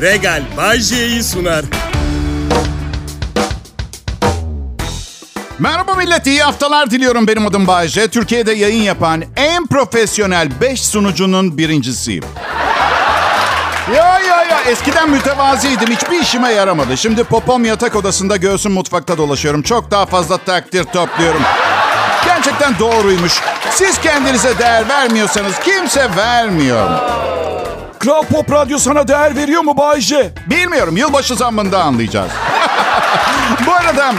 Regal Bay J'yi sunar. Merhaba millet, iyi haftalar diliyorum. Benim adım Bayece. Türkiye'de yayın yapan en profesyonel 5 sunucunun birincisiyim. Ya ya ya eskiden mütevaziydim. Hiçbir işime yaramadı. Şimdi popom yatak odasında göğsüm mutfakta dolaşıyorum. Çok daha fazla takdir topluyorum. Gerçekten doğruymuş. Siz kendinize değer vermiyorsanız kimse vermiyor. Kral Pop Radyo sana değer veriyor mu Bayce? Bilmiyorum. Yılbaşı zammında anlayacağız. Bu arada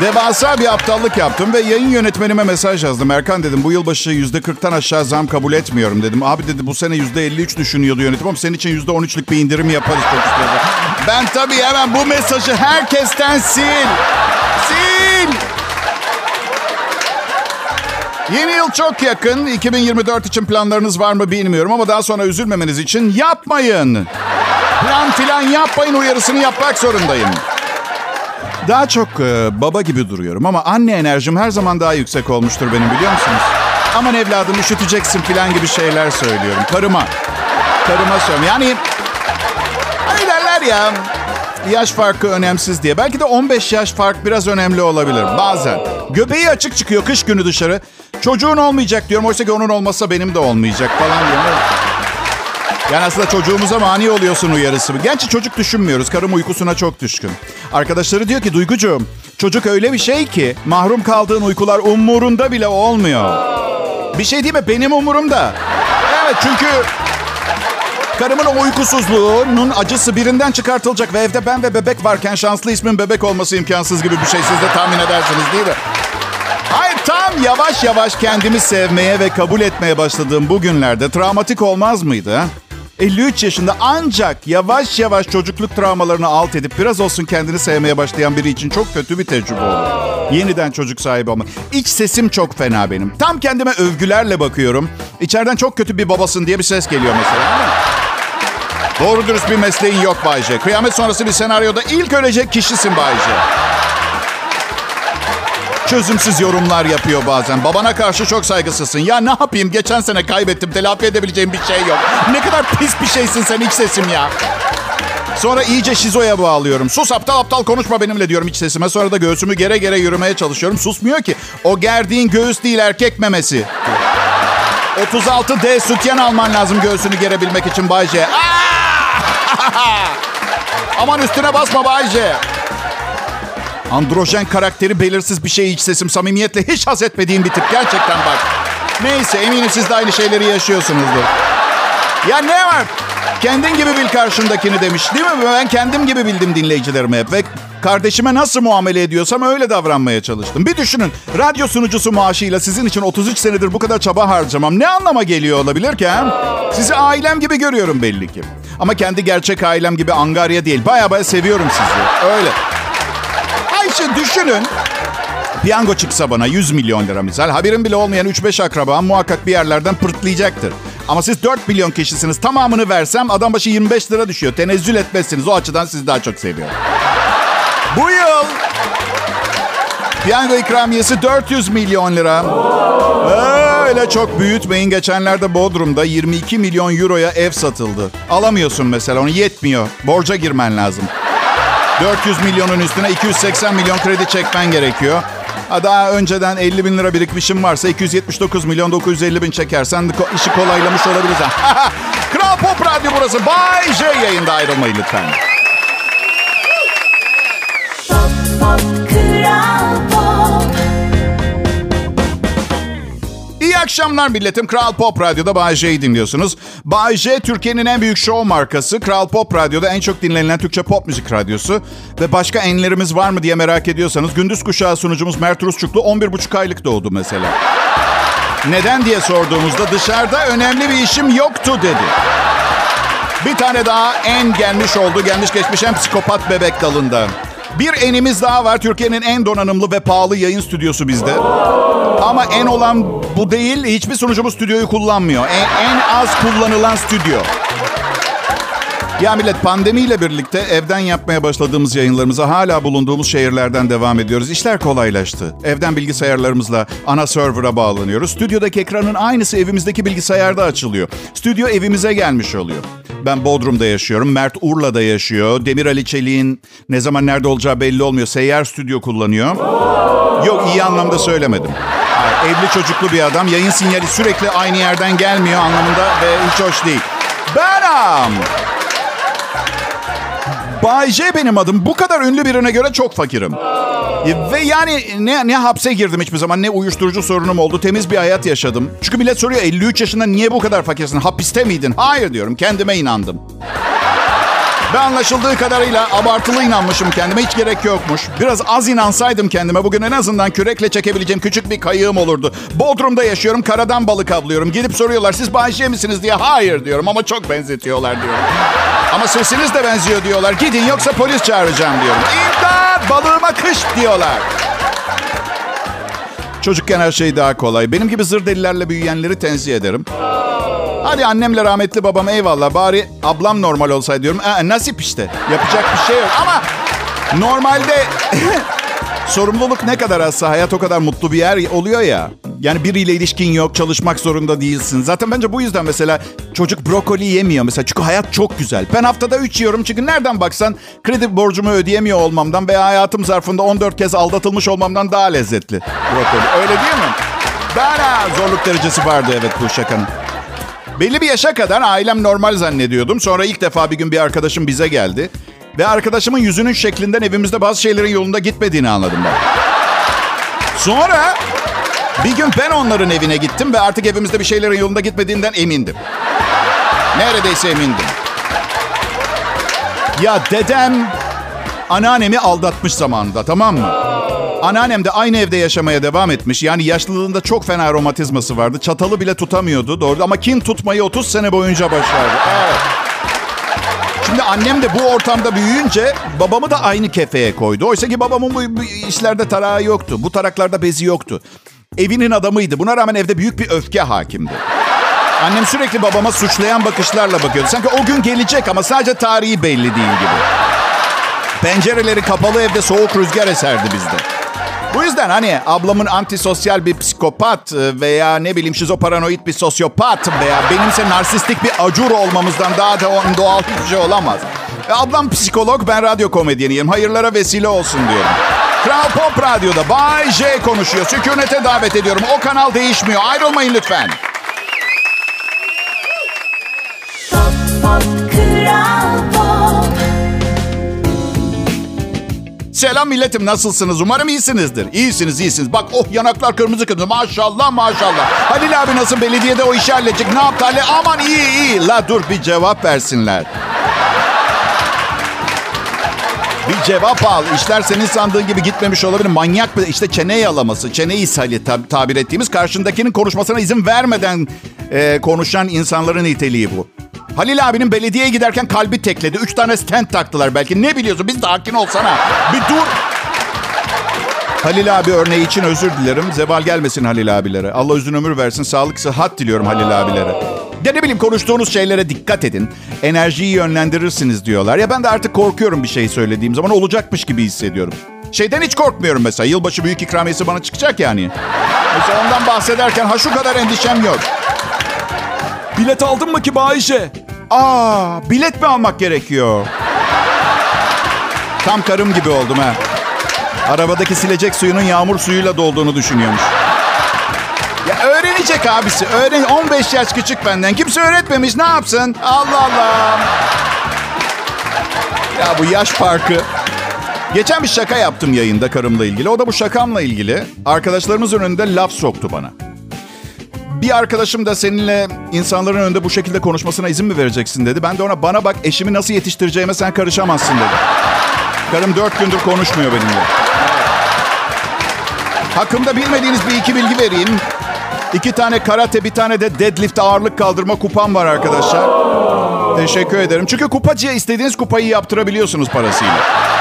devasa bir aptallık yaptım ve yayın yönetmenime mesaj yazdım. Erkan dedim bu yılbaşı yüzde kırktan aşağı zam kabul etmiyorum dedim. Abi dedi bu sene yüzde elli üç düşünüyordu yönetim ama senin için yüzde on üçlük bir indirim yaparız çok istiyordu. Ben tabii hemen bu mesajı herkesten sil. Sil. Yeni yıl çok yakın. 2024 için planlarınız var mı bilmiyorum ama daha sonra üzülmemeniz için yapmayın. Plan filan yapmayın uyarısını yapmak zorundayım. Daha çok e, baba gibi duruyorum ama anne enerjim her zaman daha yüksek olmuştur benim biliyor musunuz? Aman evladım üşüteceksin filan gibi şeyler söylüyorum. Karıma. Karıma söylüyorum. Yani hani derler ya yaş farkı önemsiz diye. Belki de 15 yaş fark biraz önemli olabilir bazen. Göbeği açık çıkıyor kış günü dışarı. Çocuğun olmayacak diyorum. Oysa ki onun olmasa benim de olmayacak falan diyorum. Yani aslında çocuğumuza mani oluyorsun uyarısı. Gerçi çocuk düşünmüyoruz. Karım uykusuna çok düşkün. Arkadaşları diyor ki Duygucuğum çocuk öyle bir şey ki mahrum kaldığın uykular umurunda bile olmuyor. Bir şey değil mi? Benim umurumda. Evet çünkü karımın o uykusuzluğunun acısı birinden çıkartılacak ve evde ben ve bebek varken şanslı ismin bebek olması imkansız gibi bir şey. Siz de tahmin edersiniz değil mi? Hayır tam yavaş yavaş kendimi sevmeye ve kabul etmeye başladığım bu günlerde travmatik olmaz mıydı? Ha? 53 yaşında ancak yavaş yavaş çocukluk travmalarını alt edip biraz olsun kendini sevmeye başlayan biri için çok kötü bir tecrübe olur. Yeniden çocuk sahibi olmak. İç sesim çok fena benim. Tam kendime övgülerle bakıyorum. İçeriden çok kötü bir babasın diye bir ses geliyor mesela. Doğru dürüst bir mesleğin yok Bayce. Kıyamet sonrası bir senaryoda ilk ölecek kişisin Bayce. Çözümsüz yorumlar yapıyor bazen. Babana karşı çok saygısızsın. Ya ne yapayım? Geçen sene kaybettim. Telafi edebileceğim bir şey yok. Ne kadar pis bir şeysin sen iç sesim ya. Sonra iyice şizoya bağlıyorum. Sus aptal aptal konuşma benimle diyorum iç sesime. Sonra da göğsümü gere gere yürümeye çalışıyorum. Susmuyor ki. O gerdiğin göğüs değil erkek memesi. 36D sütyen alman lazım göğsünü gerebilmek için Bayce. Aman üstüne basma Bayce. Androjen karakteri belirsiz bir şey iç sesim. Samimiyetle hiç haz etmediğim bir tip. Gerçekten bak. Neyse eminim siz de aynı şeyleri yaşıyorsunuzdur. Ya ne var? Kendin gibi bil karşındakini demiş. Değil mi? Ben kendim gibi bildim dinleyicilerime hep. Ve kardeşime nasıl muamele ediyorsam öyle davranmaya çalıştım. Bir düşünün. Radyo sunucusu maaşıyla sizin için 33 senedir bu kadar çaba harcamam. Ne anlama geliyor olabilir ki? ha? Sizi ailem gibi görüyorum belli ki. Ama kendi gerçek ailem gibi angarya değil. Baya baya seviyorum sizi. Öyle. Ayşe düşünün. Piyango çıksa bana 100 milyon lira misal. Haberim bile olmayan 3-5 akrabam muhakkak bir yerlerden pırtlayacaktır. Ama siz 4 milyon kişisiniz. Tamamını versem adam başı 25 lira düşüyor. Tenezzül etmezsiniz. O açıdan sizi daha çok seviyorum. Bu yıl piyango ikramiyesi 400 milyon lira. Öyle çok büyütmeyin. Geçenlerde Bodrum'da 22 milyon euroya ev satıldı. Alamıyorsun mesela onu yetmiyor. Borca girmen lazım. 400 milyonun üstüne 280 milyon kredi çekmen gerekiyor. Ha daha önceden 50 bin lira birikmişim varsa 279 milyon 950 bin çekersen işi kolaylamış olabiliriz. ha. Kral Pop Radyo burası. Bay J yayında ayrılmayın lütfen. Akşamlar milletim. Kral Pop Radyo'da Bay J'yi dinliyorsunuz. Bay J, Türkiye'nin en büyük show markası. Kral Pop Radyo'da en çok dinlenilen Türkçe pop müzik radyosu. Ve başka enlerimiz var mı diye merak ediyorsanız... Gündüz Kuşağı sunucumuz Mert Rusçuklu 11,5 aylık doğdu mesela. Neden diye sorduğumuzda dışarıda önemli bir işim yoktu dedi. Bir tane daha en gelmiş oldu. Gelmiş geçmiş en psikopat bebek dalında. Bir enimiz daha var. Türkiye'nin en donanımlı ve pahalı yayın stüdyosu bizde. Ama en olan bu değil. Hiçbir sunucumuz stüdyoyu kullanmıyor. En, en az kullanılan stüdyo. Ya millet pandemiyle birlikte evden yapmaya başladığımız yayınlarımıza hala bulunduğumuz şehirlerden devam ediyoruz. İşler kolaylaştı. Evden bilgisayarlarımızla ana server'a bağlanıyoruz. Stüdyodaki ekranın aynısı evimizdeki bilgisayarda açılıyor. Stüdyo evimize gelmiş oluyor. Ben Bodrum'da yaşıyorum. Mert Urla'da yaşıyor. Demir Ali Çelik'in ne zaman nerede olacağı belli olmuyor. Seyyar stüdyo kullanıyor. Yok iyi anlamda söylemedim. Evli çocuklu bir adam. Yayın sinyali sürekli aynı yerden gelmiyor anlamında ve hiç hoş değil. Benim. Bay J benim adım. Bu kadar ünlü birine göre çok fakirim. E, Ve yani ne, ne hapse girdim hiçbir zaman ne uyuşturucu sorunum oldu. Temiz bir hayat yaşadım. Çünkü millet soruyor 53 yaşında niye bu kadar fakirsin? Hapiste miydin? Hayır diyorum. Kendime inandım. Ve anlaşıldığı kadarıyla abartılı inanmışım kendime. Hiç gerek yokmuş. Biraz az inansaydım kendime bugün en azından kürekle çekebileceğim küçük bir kayığım olurdu. Bodrum'da yaşıyorum. Karadan balık avlıyorum. Gidip soruyorlar siz Bayşe misiniz diye. Hayır diyorum ama çok benzetiyorlar diyorum. Ama sesiniz de benziyor diyorlar. Gidin yoksa polis çağıracağım diyorum. İmdat balığıma kış diyorlar. Çocukken her şey daha kolay. Benim gibi zır delilerle büyüyenleri tenzih ederim. Hadi annemle rahmetli babam eyvallah. Bari ablam normal olsaydı diyorum. Ee, nasip işte. Yapacak bir şey yok. Ama normalde sorumluluk ne kadar azsa hayat o kadar mutlu bir yer oluyor ya. Yani biriyle ilişkin yok, çalışmak zorunda değilsin. Zaten bence bu yüzden mesela çocuk brokoli yemiyor mesela. Çünkü hayat çok güzel. Ben haftada 3 yiyorum çünkü nereden baksan kredi borcumu ödeyemiyor olmamdan veya hayatım zarfında 14 kez aldatılmış olmamdan daha lezzetli brokoli. Öyle değil mi? Daha zorluk derecesi vardı evet bu şakanın. Belli bir yaşa kadar ailem normal zannediyordum. Sonra ilk defa bir gün bir arkadaşım bize geldi. Ve arkadaşımın yüzünün şeklinden evimizde bazı şeylerin yolunda gitmediğini anladım ben. Sonra bir gün ben onların evine gittim ve artık evimizde bir şeylerin yolunda gitmediğinden emindim. Neredeyse emindim. Ya dedem anneannemi aldatmış zamanında tamam mı? Anneannem de aynı evde yaşamaya devam etmiş. Yani yaşlılığında çok fena romatizması vardı. Çatalı bile tutamıyordu doğru ama kin tutmayı 30 sene boyunca başardı. Evet. Şimdi annem de bu ortamda büyüyünce babamı da aynı kefeye koydu. Oysa ki babamın bu, işlerde tarağı yoktu. Bu taraklarda bezi yoktu. Evinin adamıydı. Buna rağmen evde büyük bir öfke hakimdi. Annem sürekli babama suçlayan bakışlarla bakıyordu. Sanki o gün gelecek ama sadece tarihi belli değil gibi. Pencereleri kapalı evde soğuk rüzgar eserdi bizde. Bu yüzden hani ablamın antisosyal bir psikopat e, veya ne bileyim şizoparanoid bir sosyopat veya benimse narsistik bir acur olmamızdan daha da doğal hiçbir şey olamaz. E, ablam psikolog, ben radyo komedyeniyim. Hayırlara vesile olsun diyorum. Kral Pop Radyo'da Bay J konuşuyor. Sükunete davet ediyorum. O kanal değişmiyor. Ayrılmayın lütfen. Selam milletim nasılsınız? Umarım iyisinizdir. İyisiniz iyisiniz. Bak oh yanaklar kırmızı kırmızı. Maşallah maşallah. Halil abi nasıl belediyede o işi halledecek? Ne yaptı Halil? Aman iyi iyi. La dur bir cevap versinler. Bir cevap al. İşler senin sandığın gibi gitmemiş olabilir. Manyak bir işte çene yalaması, çene ishali tab- tabir ettiğimiz karşındakinin konuşmasına izin vermeden e, konuşan insanların niteliği bu. Halil abinin belediyeye giderken kalbi tekledi. Üç tane stent taktılar belki. Ne biliyorsun? Biz sakin olsana. Bir dur. Halil abi örneği için özür dilerim. Zeval gelmesin Halil abilere. Allah uzun ömür versin. Sağlık, sıhhat diliyorum Halil abilere. De ne bileyim konuştuğunuz şeylere dikkat edin. Enerjiyi yönlendirirsiniz diyorlar. Ya ben de artık korkuyorum bir şey söylediğim zaman olacakmış gibi hissediyorum. Şeyden hiç korkmuyorum mesela. Yılbaşı büyük ikramiyesi bana çıkacak yani. Mesela ondan bahsederken ha şu kadar endişem yok. Bilet aldın mı ki Bayşe? Aa, bilet mi almak gerekiyor? Tam karım gibi oldum ha. Arabadaki silecek suyunun yağmur suyuyla dolduğunu düşünüyormuş. Ya öğrenecek abisi. Öğren 15 yaş küçük benden. Kimse öğretmemiş. Ne yapsın? Allah Allah. Ya bu yaş farkı. Geçen bir şaka yaptım yayında karımla ilgili. O da bu şakamla ilgili. Arkadaşlarımız önünde laf soktu bana. Bir arkadaşım da seninle insanların önünde bu şekilde konuşmasına izin mi vereceksin dedi. Ben de ona bana bak eşimi nasıl yetiştireceğime sen karışamazsın dedi. Karım dört gündür konuşmuyor benimle. Hakkımda bilmediğiniz bir iki bilgi vereyim. İki tane karate, bir tane de deadlift ağırlık kaldırma kupam var arkadaşlar. Teşekkür ederim. Çünkü kupacıya istediğiniz kupayı yaptırabiliyorsunuz parasıyla.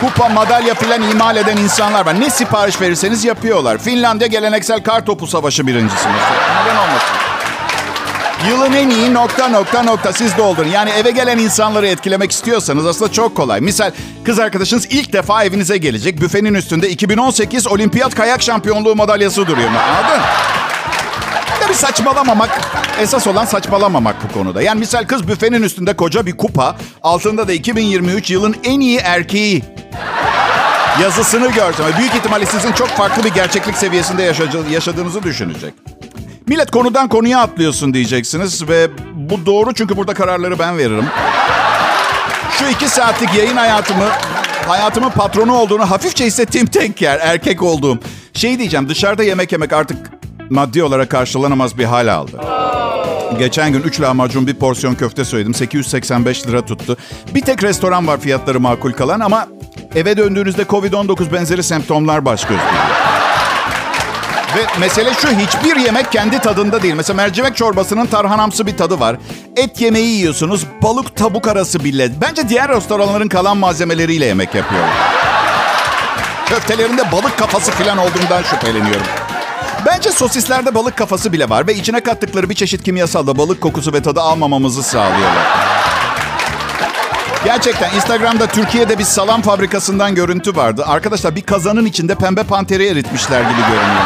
Kupa, madalya filan imal eden insanlar var. Ne sipariş verirseniz yapıyorlar. Finlandiya geleneksel kar topu savaşı birinci sınıfı. Neden olmasın? Yılın en iyi nokta nokta nokta siz doldurun. Yani eve gelen insanları etkilemek istiyorsanız aslında çok kolay. Misal kız arkadaşınız ilk defa evinize gelecek. Büfenin üstünde 2018 olimpiyat kayak şampiyonluğu madalyası duruyor. Anladın? Bir saçmalamamak. Esas olan saçmalamamak bu konuda. Yani misal kız büfenin üstünde koca bir kupa. Altında da 2023 yılın en iyi erkeği yazısını görsem. Büyük ihtimalle sizin çok farklı bir gerçeklik seviyesinde yaşadığınızı düşünecek. Millet konudan konuya atlıyorsun diyeceksiniz ve bu doğru çünkü burada kararları ben veririm. Şu iki saatlik yayın hayatımı, hayatımın patronu olduğunu hafifçe hissettiğim tek yer erkek olduğum. Şey diyeceğim dışarıda yemek yemek artık maddi olarak karşılanamaz bir hal aldı. Geçen gün 3 lahmacun bir porsiyon köfte söyledim. 885 lira tuttu. Bir tek restoran var fiyatları makul kalan ama eve döndüğünüzde Covid-19 benzeri semptomlar baş gösteriyor. Ve mesele şu hiçbir yemek kendi tadında değil. Mesela mercimek çorbasının tarhanamsı bir tadı var. Et yemeği yiyorsunuz balık tabuk arası bile. Bence diğer restoranların kalan malzemeleriyle yemek yapıyorlar. Köftelerinde balık kafası falan olduğundan şüpheleniyorum. Bence sosislerde balık kafası bile var ve içine kattıkları bir çeşit kimyasalla balık kokusu ve tadı almamamızı sağlıyorlar. Gerçekten Instagram'da Türkiye'de bir salam fabrikasından görüntü vardı. Arkadaşlar bir kazanın içinde pembe panteri eritmişler gibi görünüyor.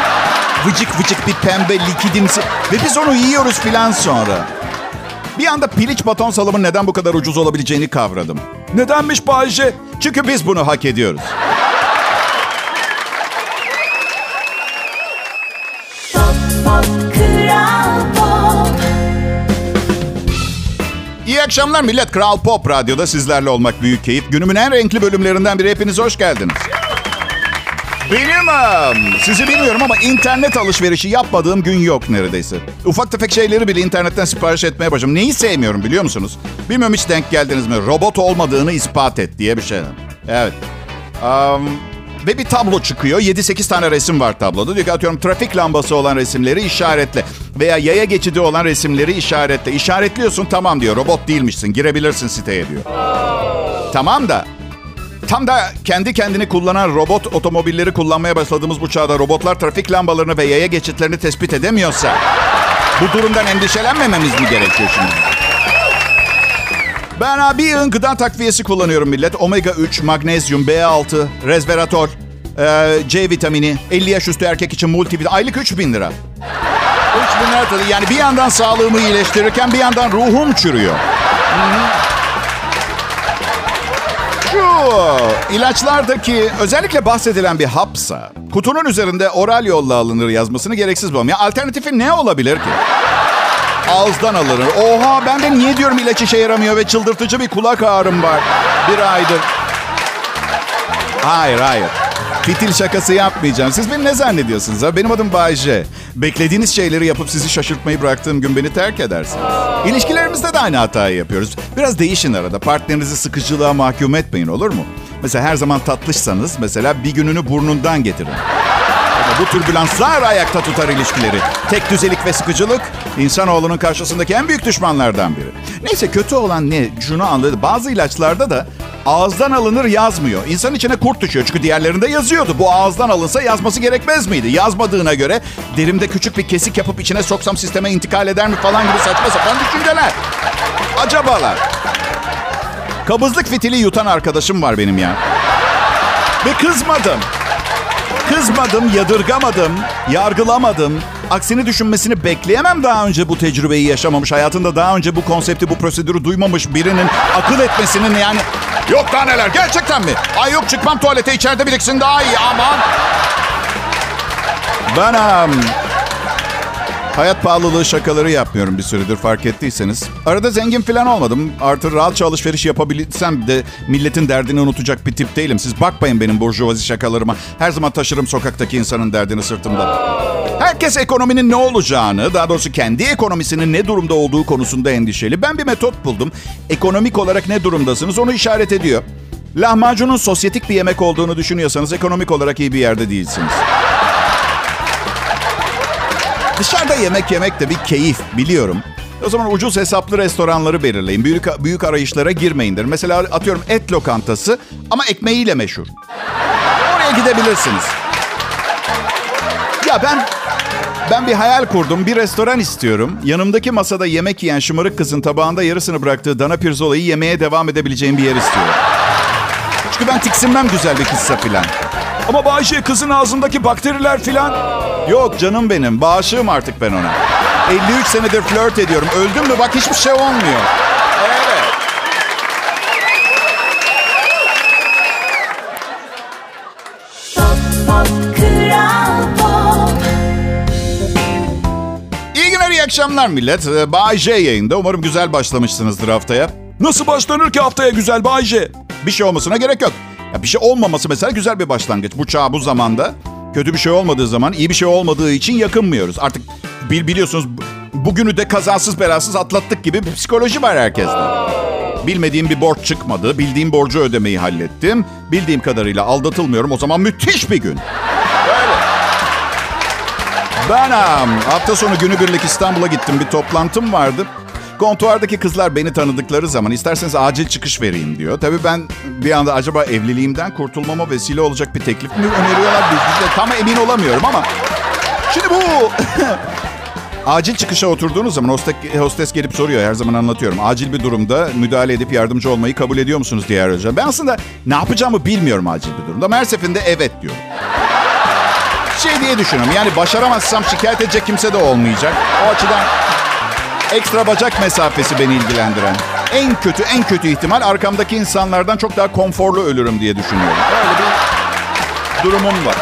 Vıcık vıcık bir pembe likidimsi. Ve biz onu yiyoruz filan sonra. Bir anda piliç baton salamın neden bu kadar ucuz olabileceğini kavradım. Nedenmiş Bayce? Çünkü biz bunu hak ediyoruz. İyi akşamlar millet. Kral Pop Radyo'da sizlerle olmak büyük keyif. Günümün en renkli bölümlerinden biri. Hepiniz hoş geldiniz. Benim sizi bilmiyorum ama internet alışverişi yapmadığım gün yok neredeyse. Ufak tefek şeyleri bile internetten sipariş etmeye başladım. Neyi sevmiyorum biliyor musunuz? Bilmiyorum hiç denk geldiniz mi? Robot olmadığını ispat et diye bir şey. Evet. Um, ve bir tablo çıkıyor. 7-8 tane resim var tabloda. Diyor ki atıyorum trafik lambası olan resimleri işaretle. Veya yaya geçidi olan resimleri işaretle. İşaretliyorsun tamam diyor. Robot değilmişsin. Girebilirsin siteye diyor. Tamam da Tam da kendi kendini kullanan robot otomobilleri kullanmaya başladığımız bu çağda robotlar trafik lambalarını ve yaya geçitlerini tespit edemiyorsa bu durumdan endişelenmememiz mi gerekiyor şimdi? Ben bir yığın gıda takviyesi kullanıyorum millet. Omega 3, magnezyum, B6, resveratrol, e, C vitamini, 50 yaş üstü erkek için multivitamin. Aylık 3 bin lira. 3 bin lira tabii. Yani bir yandan sağlığımı iyileştirirken bir yandan ruhum çürüyor. Şu ilaçlardaki özellikle bahsedilen bir hapsa kutunun üzerinde oral yolla alınır yazmasını gereksiz. Ya alternatifi ne olabilir ki? Ağızdan alınır. Oha ben de niye diyorum ilaç işe yaramıyor ve çıldırtıcı bir kulak ağrım var. Bir aydır. Hayır hayır. Fitil şakası yapmayacağım. Siz beni ne zannediyorsunuz ha? Benim adım Bayce. Beklediğiniz şeyleri yapıp sizi şaşırtmayı bıraktığım gün beni terk edersiniz. İlişkilerimizde de aynı hatayı yapıyoruz. Biraz değişin arada. Partnerinizi sıkıcılığa mahkum etmeyin olur mu? Mesela her zaman tatlışsanız mesela bir gününü burnundan getirin. Bu türbülanslar ayakta tutar ilişkileri. Tek düzelik ve sıkıcılık insanoğlunun karşısındaki en büyük düşmanlardan biri. Neyse kötü olan ne? Şunu anladı. Bazı ilaçlarda da ağızdan alınır yazmıyor. İnsan içine kurt düşüyor çünkü diğerlerinde yazıyordu. Bu ağızdan alınsa yazması gerekmez miydi? Yazmadığına göre derimde küçük bir kesik yapıp içine soksam sisteme intikal eder mi falan gibi saçma sapan düşünceler. Acabalar. Kabızlık fitili yutan arkadaşım var benim ya. Ve kızmadım. Kızmadım, yadırgamadım, yargılamadım. Aksini düşünmesini bekleyemem daha önce bu tecrübeyi yaşamamış. Hayatında daha önce bu konsepti, bu prosedürü duymamış birinin akıl etmesinin yani... Yok daha neler, gerçekten mi? Ay yok çıkmam tuvalete içeride biriksin daha iyi aman. Ben um, Hayat pahalılığı şakaları yapmıyorum bir süredir fark ettiyseniz. Arada zengin falan olmadım. Artı rahatça alışveriş yapabilsem de milletin derdini unutacak bir tip değilim. Siz bakmayın benim burjuvazi şakalarıma. Her zaman taşırım sokaktaki insanın derdini sırtımda. Herkes ekonominin ne olacağını, daha doğrusu kendi ekonomisinin ne durumda olduğu konusunda endişeli. Ben bir metot buldum. Ekonomik olarak ne durumdasınız onu işaret ediyor. Lahmacunun sosyetik bir yemek olduğunu düşünüyorsanız ekonomik olarak iyi bir yerde değilsiniz. Dışarıda yemek yemek de bir keyif biliyorum. O zaman ucuz hesaplı restoranları belirleyin. Büyük, büyük arayışlara girmeyindir. Mesela atıyorum et lokantası ama ekmeğiyle meşhur. Oraya gidebilirsiniz. Ya ben Ben bir hayal kurdum. Bir restoran istiyorum. Yanımdaki masada yemek yiyen şımarık kızın tabağında yarısını bıraktığı dana pirzolayı yemeye devam edebileceğim bir yer istiyorum. Çünkü ben tiksinmem güzel bir kızsa filan. Ama Bayce kızın ağzındaki bakteriler filan. Yok canım benim. Bağışığım artık ben ona. 53 senedir flört ediyorum. Öldüm mü bak hiçbir şey olmuyor. Evet. Pop pop pop İyi günler, iyi akşamlar millet. Ee, Bay J yayında. Umarım güzel başlamışsınızdır haftaya. Nasıl başlanır ki haftaya güzel Bayce? Bir şey olmasına gerek yok. Ya bir şey olmaması mesela güzel bir başlangıç. Bu çağ bu zamanda kötü bir şey olmadığı zaman iyi bir şey olmadığı için yakınmıyoruz. Artık bil, biliyorsunuz bu- bugünü de kazasız belasız atlattık gibi bir psikoloji var herkeste. Bilmediğim bir borç çıkmadı. Bildiğim borcu ödemeyi hallettim. Bildiğim kadarıyla aldatılmıyorum. O zaman müthiş bir gün. Ben hafta sonu günübirlik İstanbul'a gittim. Bir toplantım vardı. Kontuardaki kızlar beni tanıdıkları zaman isterseniz acil çıkış vereyim diyor. Tabii ben bir anda acaba evliliğimden kurtulmama vesile olacak bir teklif mi öneriyorlar? Biz de tam emin olamıyorum ama. Şimdi bu acil çıkışa oturduğunuz zaman hostes, hostes gelip soruyor. Her zaman anlatıyorum. Acil bir durumda müdahale edip yardımcı olmayı kabul ediyor musunuz diye arayacağım. Ben aslında ne yapacağımı bilmiyorum acil bir durumda. Ama her seferinde evet diyorum. Şey diye düşünüyorum. Yani başaramazsam şikayet edecek kimse de olmayacak. O açıdan ekstra bacak mesafesi beni ilgilendiren. En kötü en kötü ihtimal arkamdaki insanlardan çok daha konforlu ölürüm diye düşünüyorum. Öyle bir durumum var.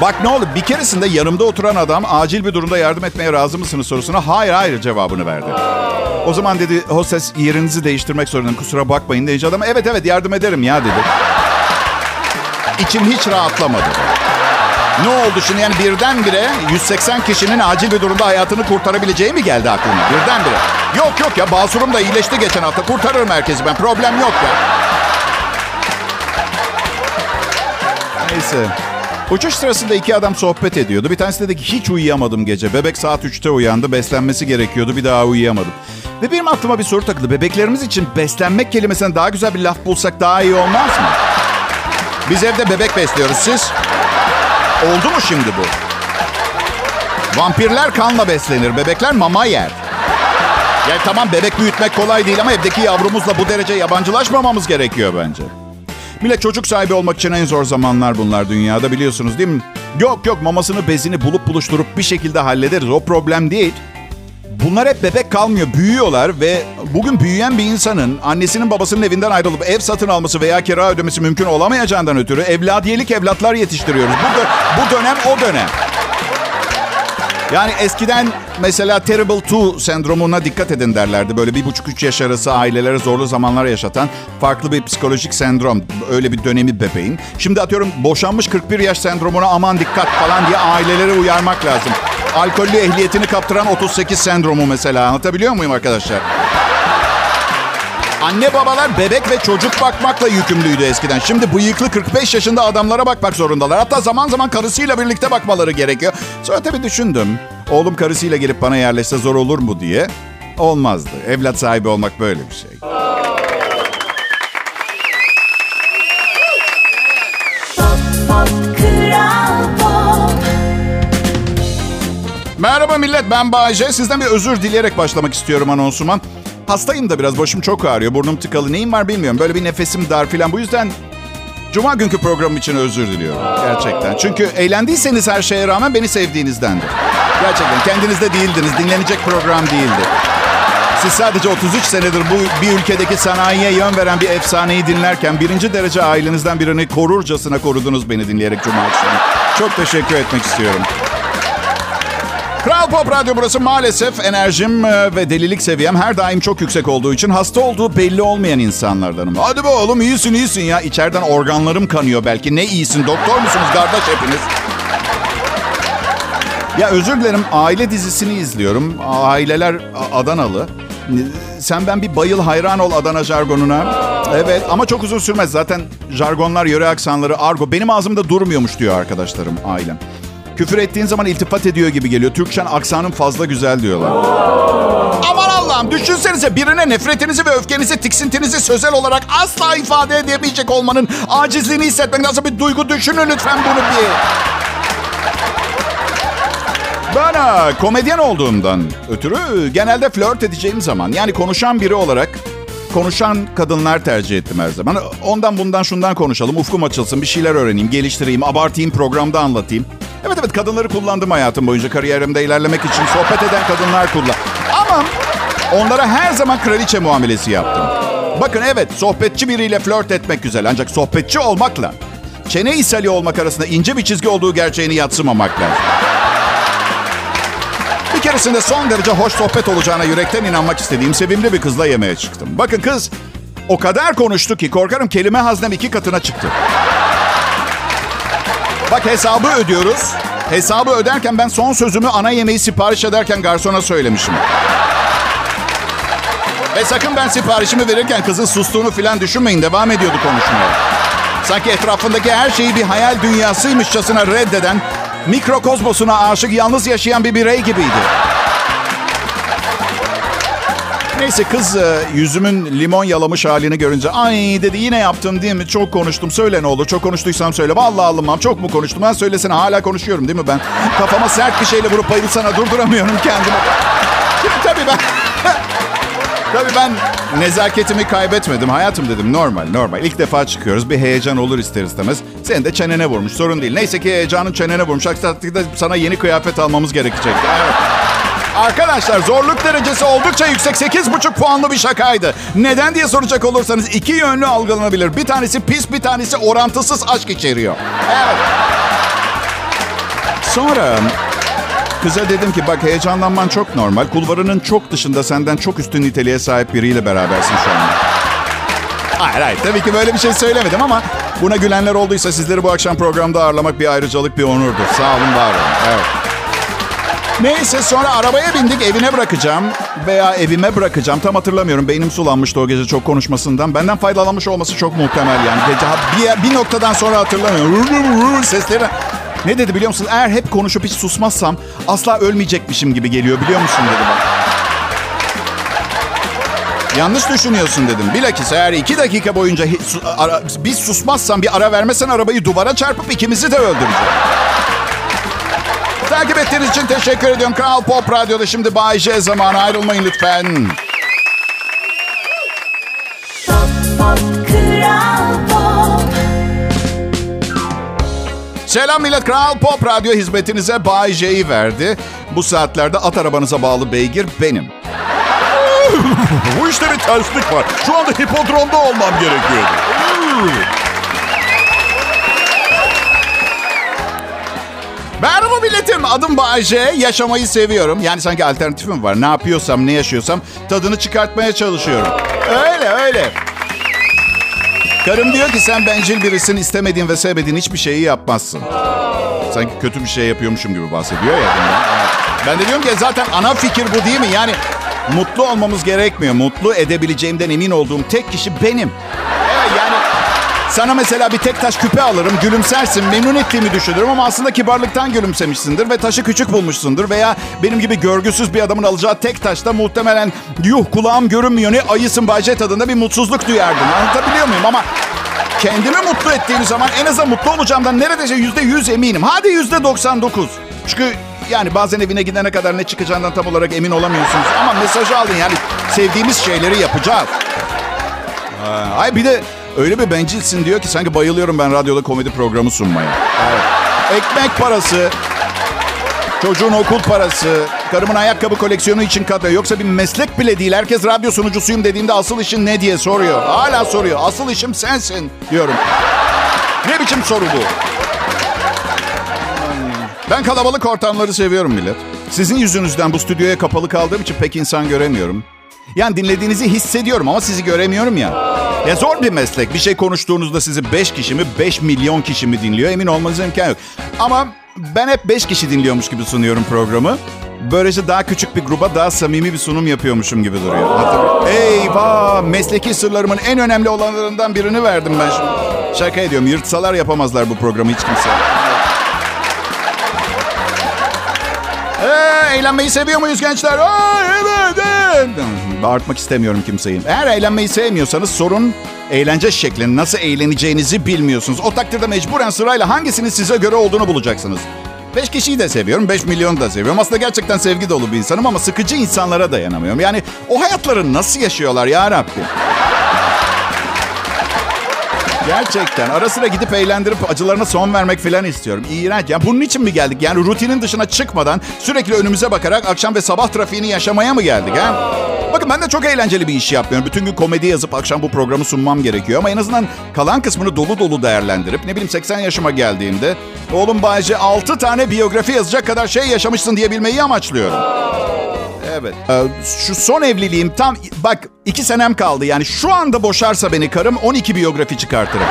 Bak ne oldu bir keresinde yanımda oturan adam acil bir durumda yardım etmeye razı mısınız sorusuna hayır hayır cevabını verdi. O zaman dedi hostes yerinizi değiştirmek zorundayım kusura bakmayın deyince adam evet evet yardım ederim ya dedi. İçim hiç rahatlamadı. Ne oldu şimdi yani birdenbire 180 kişinin acil bir durumda hayatını kurtarabileceği mi geldi aklıma? Birdenbire. Yok yok ya basurum da iyileşti geçen hafta. Kurtarırım herkesi ben. Problem yok ya. Neyse. Uçuş sırasında iki adam sohbet ediyordu. Bir tanesi dedi ki hiç uyuyamadım gece. Bebek saat 3'te uyandı. Beslenmesi gerekiyordu. Bir daha uyuyamadım. Ve benim aklıma bir soru takıldı. Bebeklerimiz için beslenmek kelimesinden daha güzel bir laf bulsak daha iyi olmaz mı? Biz evde bebek besliyoruz. Siz? Oldu mu şimdi bu? Vampirler kanla beslenir. Bebekler mama yer. Yani tamam bebek büyütmek kolay değil ama evdeki yavrumuzla bu derece yabancılaşmamamız gerekiyor bence. Millet çocuk sahibi olmak için en zor zamanlar bunlar dünyada biliyorsunuz değil mi? Yok yok mamasını bezini bulup buluşturup bir şekilde hallederiz. O problem değil. Bunlar hep bebek kalmıyor, büyüyorlar ve bugün büyüyen bir insanın annesinin babasının evinden ayrılıp ev satın alması veya kira ödemesi mümkün olamayacağından ötürü evladiyelik evlatlar yetiştiriyoruz. Bu, dö- bu dönem o dönem. Yani eskiden mesela Terrible Two sendromuna dikkat edin derlerdi. Böyle bir buçuk üç yaş arası ailelere zorlu zamanlar yaşatan farklı bir psikolojik sendrom. Öyle bir dönemi bebeğin. Şimdi atıyorum boşanmış 41 yaş sendromuna aman dikkat falan diye ailelere uyarmak lazım. Alkollü ehliyetini kaptıran 38 sendromu mesela. Anlatabiliyor muyum arkadaşlar? Anne babalar bebek ve çocuk bakmakla yükümlüydü eskiden. Şimdi bıyıklı 45 yaşında adamlara bakmak zorundalar. Hatta zaman zaman karısıyla birlikte bakmaları gerekiyor. Sonra tabii düşündüm. Oğlum karısıyla gelip bana yerleşse zor olur mu diye. Olmazdı. Evlat sahibi olmak böyle bir şey. Merhaba millet ben Bayece. Sizden bir özür dileyerek başlamak istiyorum anonsuma. Hastayım da biraz başım çok ağrıyor. Burnum tıkalı. Neyim var bilmiyorum. Böyle bir nefesim dar filan. Bu yüzden Cuma günkü programım için özür diliyorum. Gerçekten. Çünkü eğlendiyseniz her şeye rağmen beni sevdiğinizdendir. Gerçekten. Kendinizde değildiniz. Dinlenecek program değildi. Siz sadece 33 senedir bu bir ülkedeki sanayiye yön veren bir efsaneyi dinlerken birinci derece ailenizden birini korurcasına korudunuz beni dinleyerek Cuma akşamı. Çok teşekkür etmek istiyorum. Kral Pop Radyo burası maalesef enerjim e, ve delilik seviyem her daim çok yüksek olduğu için hasta olduğu belli olmayan insanlardanım. Hadi be oğlum iyisin iyisin ya. İçeriden organlarım kanıyor belki. Ne iyisin doktor musunuz kardeş hepiniz? Ya özür dilerim aile dizisini izliyorum. Aileler Adanalı. Sen ben bir bayıl hayran ol Adana jargonuna. Evet ama çok uzun sürmez. Zaten jargonlar, yöre aksanları, argo benim ağzımda durmuyormuş diyor arkadaşlarım, ailem. Küfür ettiğin zaman iltifat ediyor gibi geliyor. Türkçen aksanın fazla güzel diyorlar. Aman Allah'ım düşünsenize birine nefretinizi ve öfkenizi, tiksintinizi sözel olarak asla ifade edemeyecek olmanın acizliğini hissetmek nasıl bir duygu düşünün lütfen bunu bir. Ben ha, komedyen olduğumdan ötürü genelde flört edeceğim zaman yani konuşan biri olarak konuşan kadınlar tercih ettim her zaman. Ondan bundan şundan konuşalım, ufkum açılsın, bir şeyler öğreneyim, geliştireyim, abartayım, programda anlatayım. Evet evet kadınları kullandım hayatım boyunca kariyerimde ilerlemek için sohbet eden kadınlar kullan. Ama onlara her zaman kraliçe muamelesi yaptım. Bakın evet sohbetçi biriyle flört etmek güzel ancak sohbetçi olmakla çene ishali olmak arasında ince bir çizgi olduğu gerçeğini yatsımamak lazım. Bir keresinde son derece hoş sohbet olacağına yürekten inanmak istediğim sevimli bir kızla yemeğe çıktım. Bakın kız o kadar konuştu ki korkarım kelime haznem iki katına çıktı. Bak hesabı ödüyoruz. Hesabı öderken ben son sözümü ana yemeği sipariş ederken garsona söylemişim. Ve sakın ben siparişimi verirken kızın sustuğunu falan düşünmeyin. Devam ediyordu konuşmaya. Sanki etrafındaki her şeyi bir hayal dünyasıymışçasına reddeden, mikrokozmosuna aşık yalnız yaşayan bir birey gibiydi. Neyse kız e, yüzümün limon yalamış halini görünce ay dedi yine yaptım değil mi? Çok konuştum. Söyle ne olur. Çok konuştuysam söyle. Vallahi alınmam. Çok mu konuştum? Ben söylesene hala konuşuyorum değil mi ben? Kafama sert bir şeyle vurup bayılsana durduramıyorum kendimi. Şimdi tabii ben... tabii ben nezaketimi kaybetmedim. Hayatım dedim normal normal. İlk defa çıkıyoruz. Bir heyecan olur ister istemez. Senin de çenene vurmuş. Sorun değil. Neyse ki heyecanın çenene vurmuş. Aksi takdirde sana yeni kıyafet almamız gerekecek. Evet. Arkadaşlar zorluk derecesi oldukça yüksek 8,5 puanlı bir şakaydı. Neden diye soracak olursanız iki yönlü algılanabilir. Bir tanesi pis bir tanesi orantısız aşk içeriyor. Evet. Sonra kıza dedim ki bak heyecanlanman çok normal. Kulvarının çok dışında senden çok üstün niteliğe sahip biriyle berabersin şu an. Hayır hayır tabii ki böyle bir şey söylemedim ama buna gülenler olduysa sizleri bu akşam programda ağırlamak bir ayrıcalık bir onurdur. Sağ olun var olun. Evet. Neyse sonra arabaya bindik evine bırakacağım veya evime bırakacağım. Tam hatırlamıyorum. Beynim sulanmıştı o gece çok konuşmasından. Benden faydalanmış olması çok muhtemel yani. Gece bir, bir noktadan sonra hatırlamıyorum. Sesleri... Ne dedi biliyor musun? Eğer hep konuşup hiç susmazsam asla ölmeyecekmişim gibi geliyor biliyor musun dedi bak. Yanlış düşünüyorsun dedim. Bilakis eğer iki dakika boyunca hi- su- ara, biz susmazsam bir ara vermesen arabayı duvara çarpıp ikimizi de öldüreceğim. Takip ettiğiniz için teşekkür ediyorum. Kral Pop Radyo'da şimdi Bay J zamanı ayrılmayın lütfen. Pop pop kral pop Selam millet. Kral Pop Radyo hizmetinize Bay J'yi verdi. Bu saatlerde at arabanıza bağlı beygir benim. Bu işte bir terslik var. Şu anda hipodromda olmam gerekiyordu. Merhaba milletim. Adım Bayce. Yaşamayı seviyorum. Yani sanki alternatifim var. Ne yapıyorsam, ne yaşıyorsam tadını çıkartmaya çalışıyorum. Öyle öyle. Karım diyor ki sen bencil birisin. istemediğin ve sevmediğin hiçbir şeyi yapmazsın. Sanki kötü bir şey yapıyormuşum gibi bahsediyor ya. Ben de diyorum ki zaten ana fikir bu değil mi? Yani mutlu olmamız gerekmiyor. Mutlu edebileceğimden emin olduğum tek kişi benim. Sana mesela bir tek taş küpe alırım, gülümsersin, memnun ettiğimi düşünürüm ama aslında kibarlıktan gülümsemişsindir ve taşı küçük bulmuşsundur. Veya benim gibi görgüsüz bir adamın alacağı tek taşta muhtemelen yuh kulağım görünmüyor ne ayısın Bayce tadında bir mutsuzluk duyardım. Anlatabiliyor muyum? Ama kendimi mutlu ettiğim zaman en azından mutlu olacağımdan neredeyse yüzde yüz eminim. Hadi yüzde doksan dokuz. Çünkü yani bazen evine gidene kadar ne çıkacağından tam olarak emin olamıyorsunuz. Ama mesajı aldın yani sevdiğimiz şeyleri yapacağız. Ha, Ay bir de öyle bir bencilsin diyor ki sanki bayılıyorum ben radyoda komedi programı sunmaya. Evet. Ekmek parası, çocuğun okul parası, karımın ayakkabı koleksiyonu için katıyor. Yoksa bir meslek bile değil. Herkes radyo sunucusuyum dediğimde asıl işin ne diye soruyor. Hala soruyor. Asıl işim sensin diyorum. Ne biçim soru bu? Ben kalabalık ortamları seviyorum millet. Sizin yüzünüzden bu stüdyoya kapalı kaldığım için pek insan göremiyorum. Yani dinlediğinizi hissediyorum ama sizi göremiyorum ya. Ya zor bir meslek. Bir şey konuştuğunuzda sizi 5 kişi mi 5 milyon kişi mi dinliyor emin olmanıza imkan yok. Ama ben hep 5 kişi dinliyormuş gibi sunuyorum programı. Böylece daha küçük bir gruba daha samimi bir sunum yapıyormuşum gibi duruyor. Hatırlıyor- Eyvah! Mesleki sırlarımın en önemli olanlarından birini verdim ben şimdi. Şaka ediyorum. Yırtsalar yapamazlar bu programı hiç kimse. Ee, eğlenmeyi seviyor muyuz gençler? Aa, evet, Bağırtmak istemiyorum kimseyi. Eğer eğlenmeyi sevmiyorsanız sorun eğlence şeklini, nasıl eğleneceğinizi bilmiyorsunuz. O takdirde mecburen sırayla hangisinin size göre olduğunu bulacaksınız. Beş kişiyi de seviyorum, beş milyonu da seviyorum. Aslında gerçekten sevgi dolu bir insanım ama sıkıcı insanlara dayanamıyorum. Yani o hayatları nasıl yaşıyorlar ya Rabbim? Gerçekten. Ara sıra gidip eğlendirip acılarına son vermek falan istiyorum. İğrenç. Ya bunun için mi geldik? Yani rutinin dışına çıkmadan sürekli önümüze bakarak akşam ve sabah trafiğini yaşamaya mı geldik ha? Bakın ben de çok eğlenceli bir iş yapmıyorum. Bütün gün komedi yazıp akşam bu programı sunmam gerekiyor. Ama en azından kalan kısmını dolu dolu değerlendirip ne bileyim 80 yaşıma geldiğimde oğlum Bayce 6 tane biyografi yazacak kadar şey yaşamışsın diyebilmeyi amaçlıyorum. Evet. Ee, şu son evliliğim tam bak iki senem kaldı. Yani şu anda boşarsa beni karım 12 biyografi çıkartırım.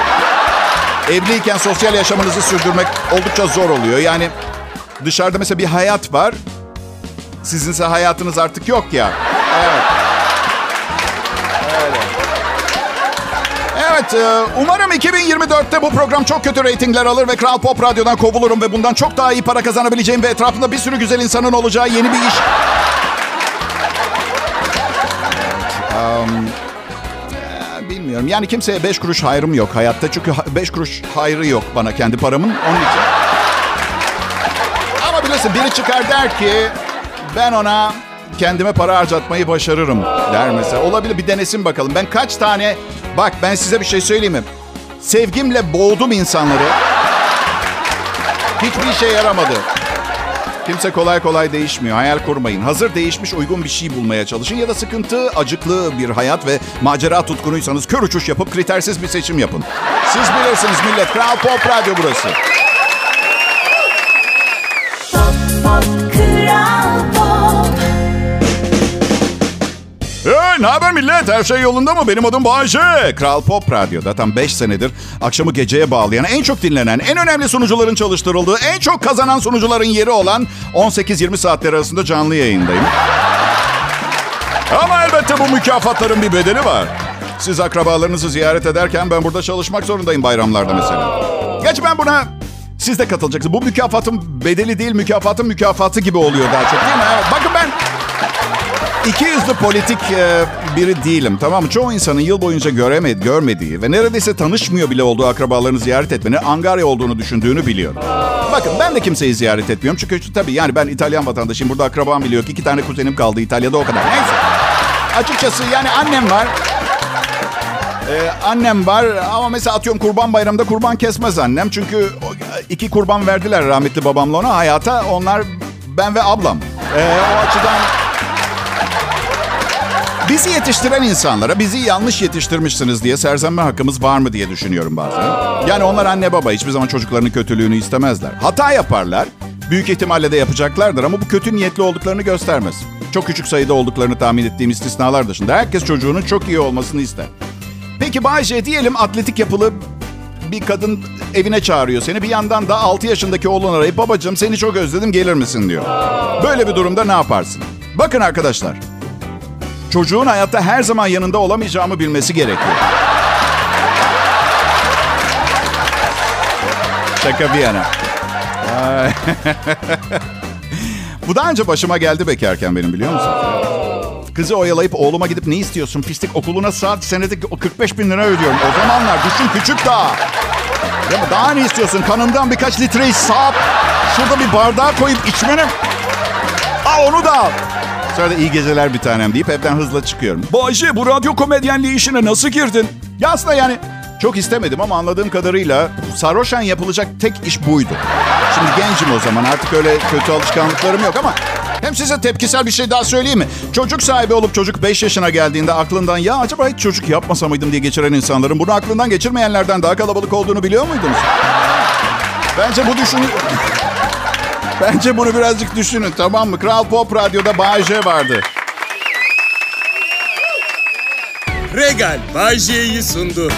Evliyken sosyal yaşamınızı sürdürmek oldukça zor oluyor. Yani dışarıda mesela bir hayat var. Sizinse hayatınız artık yok ya. Evet. Evet, e, umarım 2024'te bu program çok kötü reytingler alır ve Kral Pop Radyo'dan kovulurum ve bundan çok daha iyi para kazanabileceğim ve etrafında bir sürü güzel insanın olacağı yeni bir iş Um, e, bilmiyorum. Yani kimseye beş kuruş hayrım yok hayatta. Çünkü beş kuruş hayrı yok bana kendi paramın. Onun için. Ama bilirsin biri çıkar der ki ben ona kendime para harcatmayı başarırım der mesela. Olabilir bir denesin bakalım. Ben kaç tane bak ben size bir şey söyleyeyim mi? Sevgimle boğdum insanları. Hiçbir işe yaramadı. Kimse kolay kolay değişmiyor. Hayal kurmayın. Hazır değişmiş uygun bir şey bulmaya çalışın. Ya da sıkıntı, acıklı bir hayat ve macera tutkunuysanız kör uçuş yapıp kritersiz bir seçim yapın. Siz bilirsiniz millet. Kral Pop Radyo burası. Pop Pop Kral Hey, ne haber millet? Her şey yolunda mı? Benim adım Bayece. Kral Pop Radyo'da tam 5 senedir akşamı geceye bağlayan, en çok dinlenen, en önemli sunucuların çalıştırıldığı, en çok kazanan sunucuların yeri olan 18-20 saatler arasında canlı yayındayım. Ama elbette bu mükafatların bir bedeli var. Siz akrabalarınızı ziyaret ederken ben burada çalışmak zorundayım bayramlarda mesela. Geç ben buna siz de katılacaksınız. Bu mükafatın bedeli değil, mükafatın mükafatı gibi oluyor daha çok değil mi? Bakın İki yüzlü politik e, biri değilim tamam mı? Çoğu insanın yıl boyunca göremedi, görmediği ve neredeyse tanışmıyor bile olduğu akrabalarını ziyaret etmenin angarya olduğunu düşündüğünü biliyorum. Bakın ben de kimseyi ziyaret etmiyorum. Çünkü tabii yani ben İtalyan vatandaşıyım. Burada akrabam biliyor ki iki tane kuzenim kaldı İtalya'da o kadar. Neyse. Açıkçası yani annem var. Ee, annem var ama mesela atıyorum kurban bayramında kurban kesmez annem. Çünkü iki kurban verdiler rahmetli babamla ona hayata. Onlar ben ve ablam. Ee, o açıdan Bizi yetiştiren insanlara bizi yanlış yetiştirmişsiniz diye serzenme hakkımız var mı diye düşünüyorum bazen. Yani onlar anne baba hiçbir zaman çocuklarının kötülüğünü istemezler. Hata yaparlar. Büyük ihtimalle de yapacaklardır ama bu kötü niyetli olduklarını göstermez. Çok küçük sayıda olduklarını tahmin ettiğim istisnalar dışında herkes çocuğunun çok iyi olmasını ister. Peki Bayce diyelim atletik yapılı bir kadın evine çağırıyor seni. Bir yandan da 6 yaşındaki oğlun arayıp babacığım seni çok özledim gelir misin diyor. Böyle bir durumda ne yaparsın? Bakın arkadaşlar. Çocuğun hayatta her zaman yanında olamayacağımı bilmesi gerekiyor. Şaka bir yana. Bu daha önce başıma geldi bekarken benim biliyor musun? Kızı oyalayıp oğluma gidip ne istiyorsun pislik okuluna saat senedik 45 bin lira ödüyorum. O zamanlar düşün küçük daha. Ya daha ne istiyorsun? Kanından birkaç litreyi sağıp şurada bir bardağa koyup içmeni. Al onu da al. Sonra da iyi geceler bir tanem deyip evden hızla çıkıyorum. Bayşe bu radyo komedyenliği işine nasıl girdin? Ya aslında yani çok istemedim ama anladığım kadarıyla sarhoşan yapılacak tek iş buydu. Şimdi gencim o zaman artık öyle kötü alışkanlıklarım yok ama hem size tepkisel bir şey daha söyleyeyim mi? Çocuk sahibi olup çocuk 5 yaşına geldiğinde aklından ya acaba hiç çocuk yapmasa mıydım diye geçiren insanların bunu aklından geçirmeyenlerden daha kalabalık olduğunu biliyor muydunuz? Bence bu düşün... Bence bunu birazcık düşünün tamam mı? Kral Pop Radyo'da Bay J vardı. Regal Bay J'yi sundu.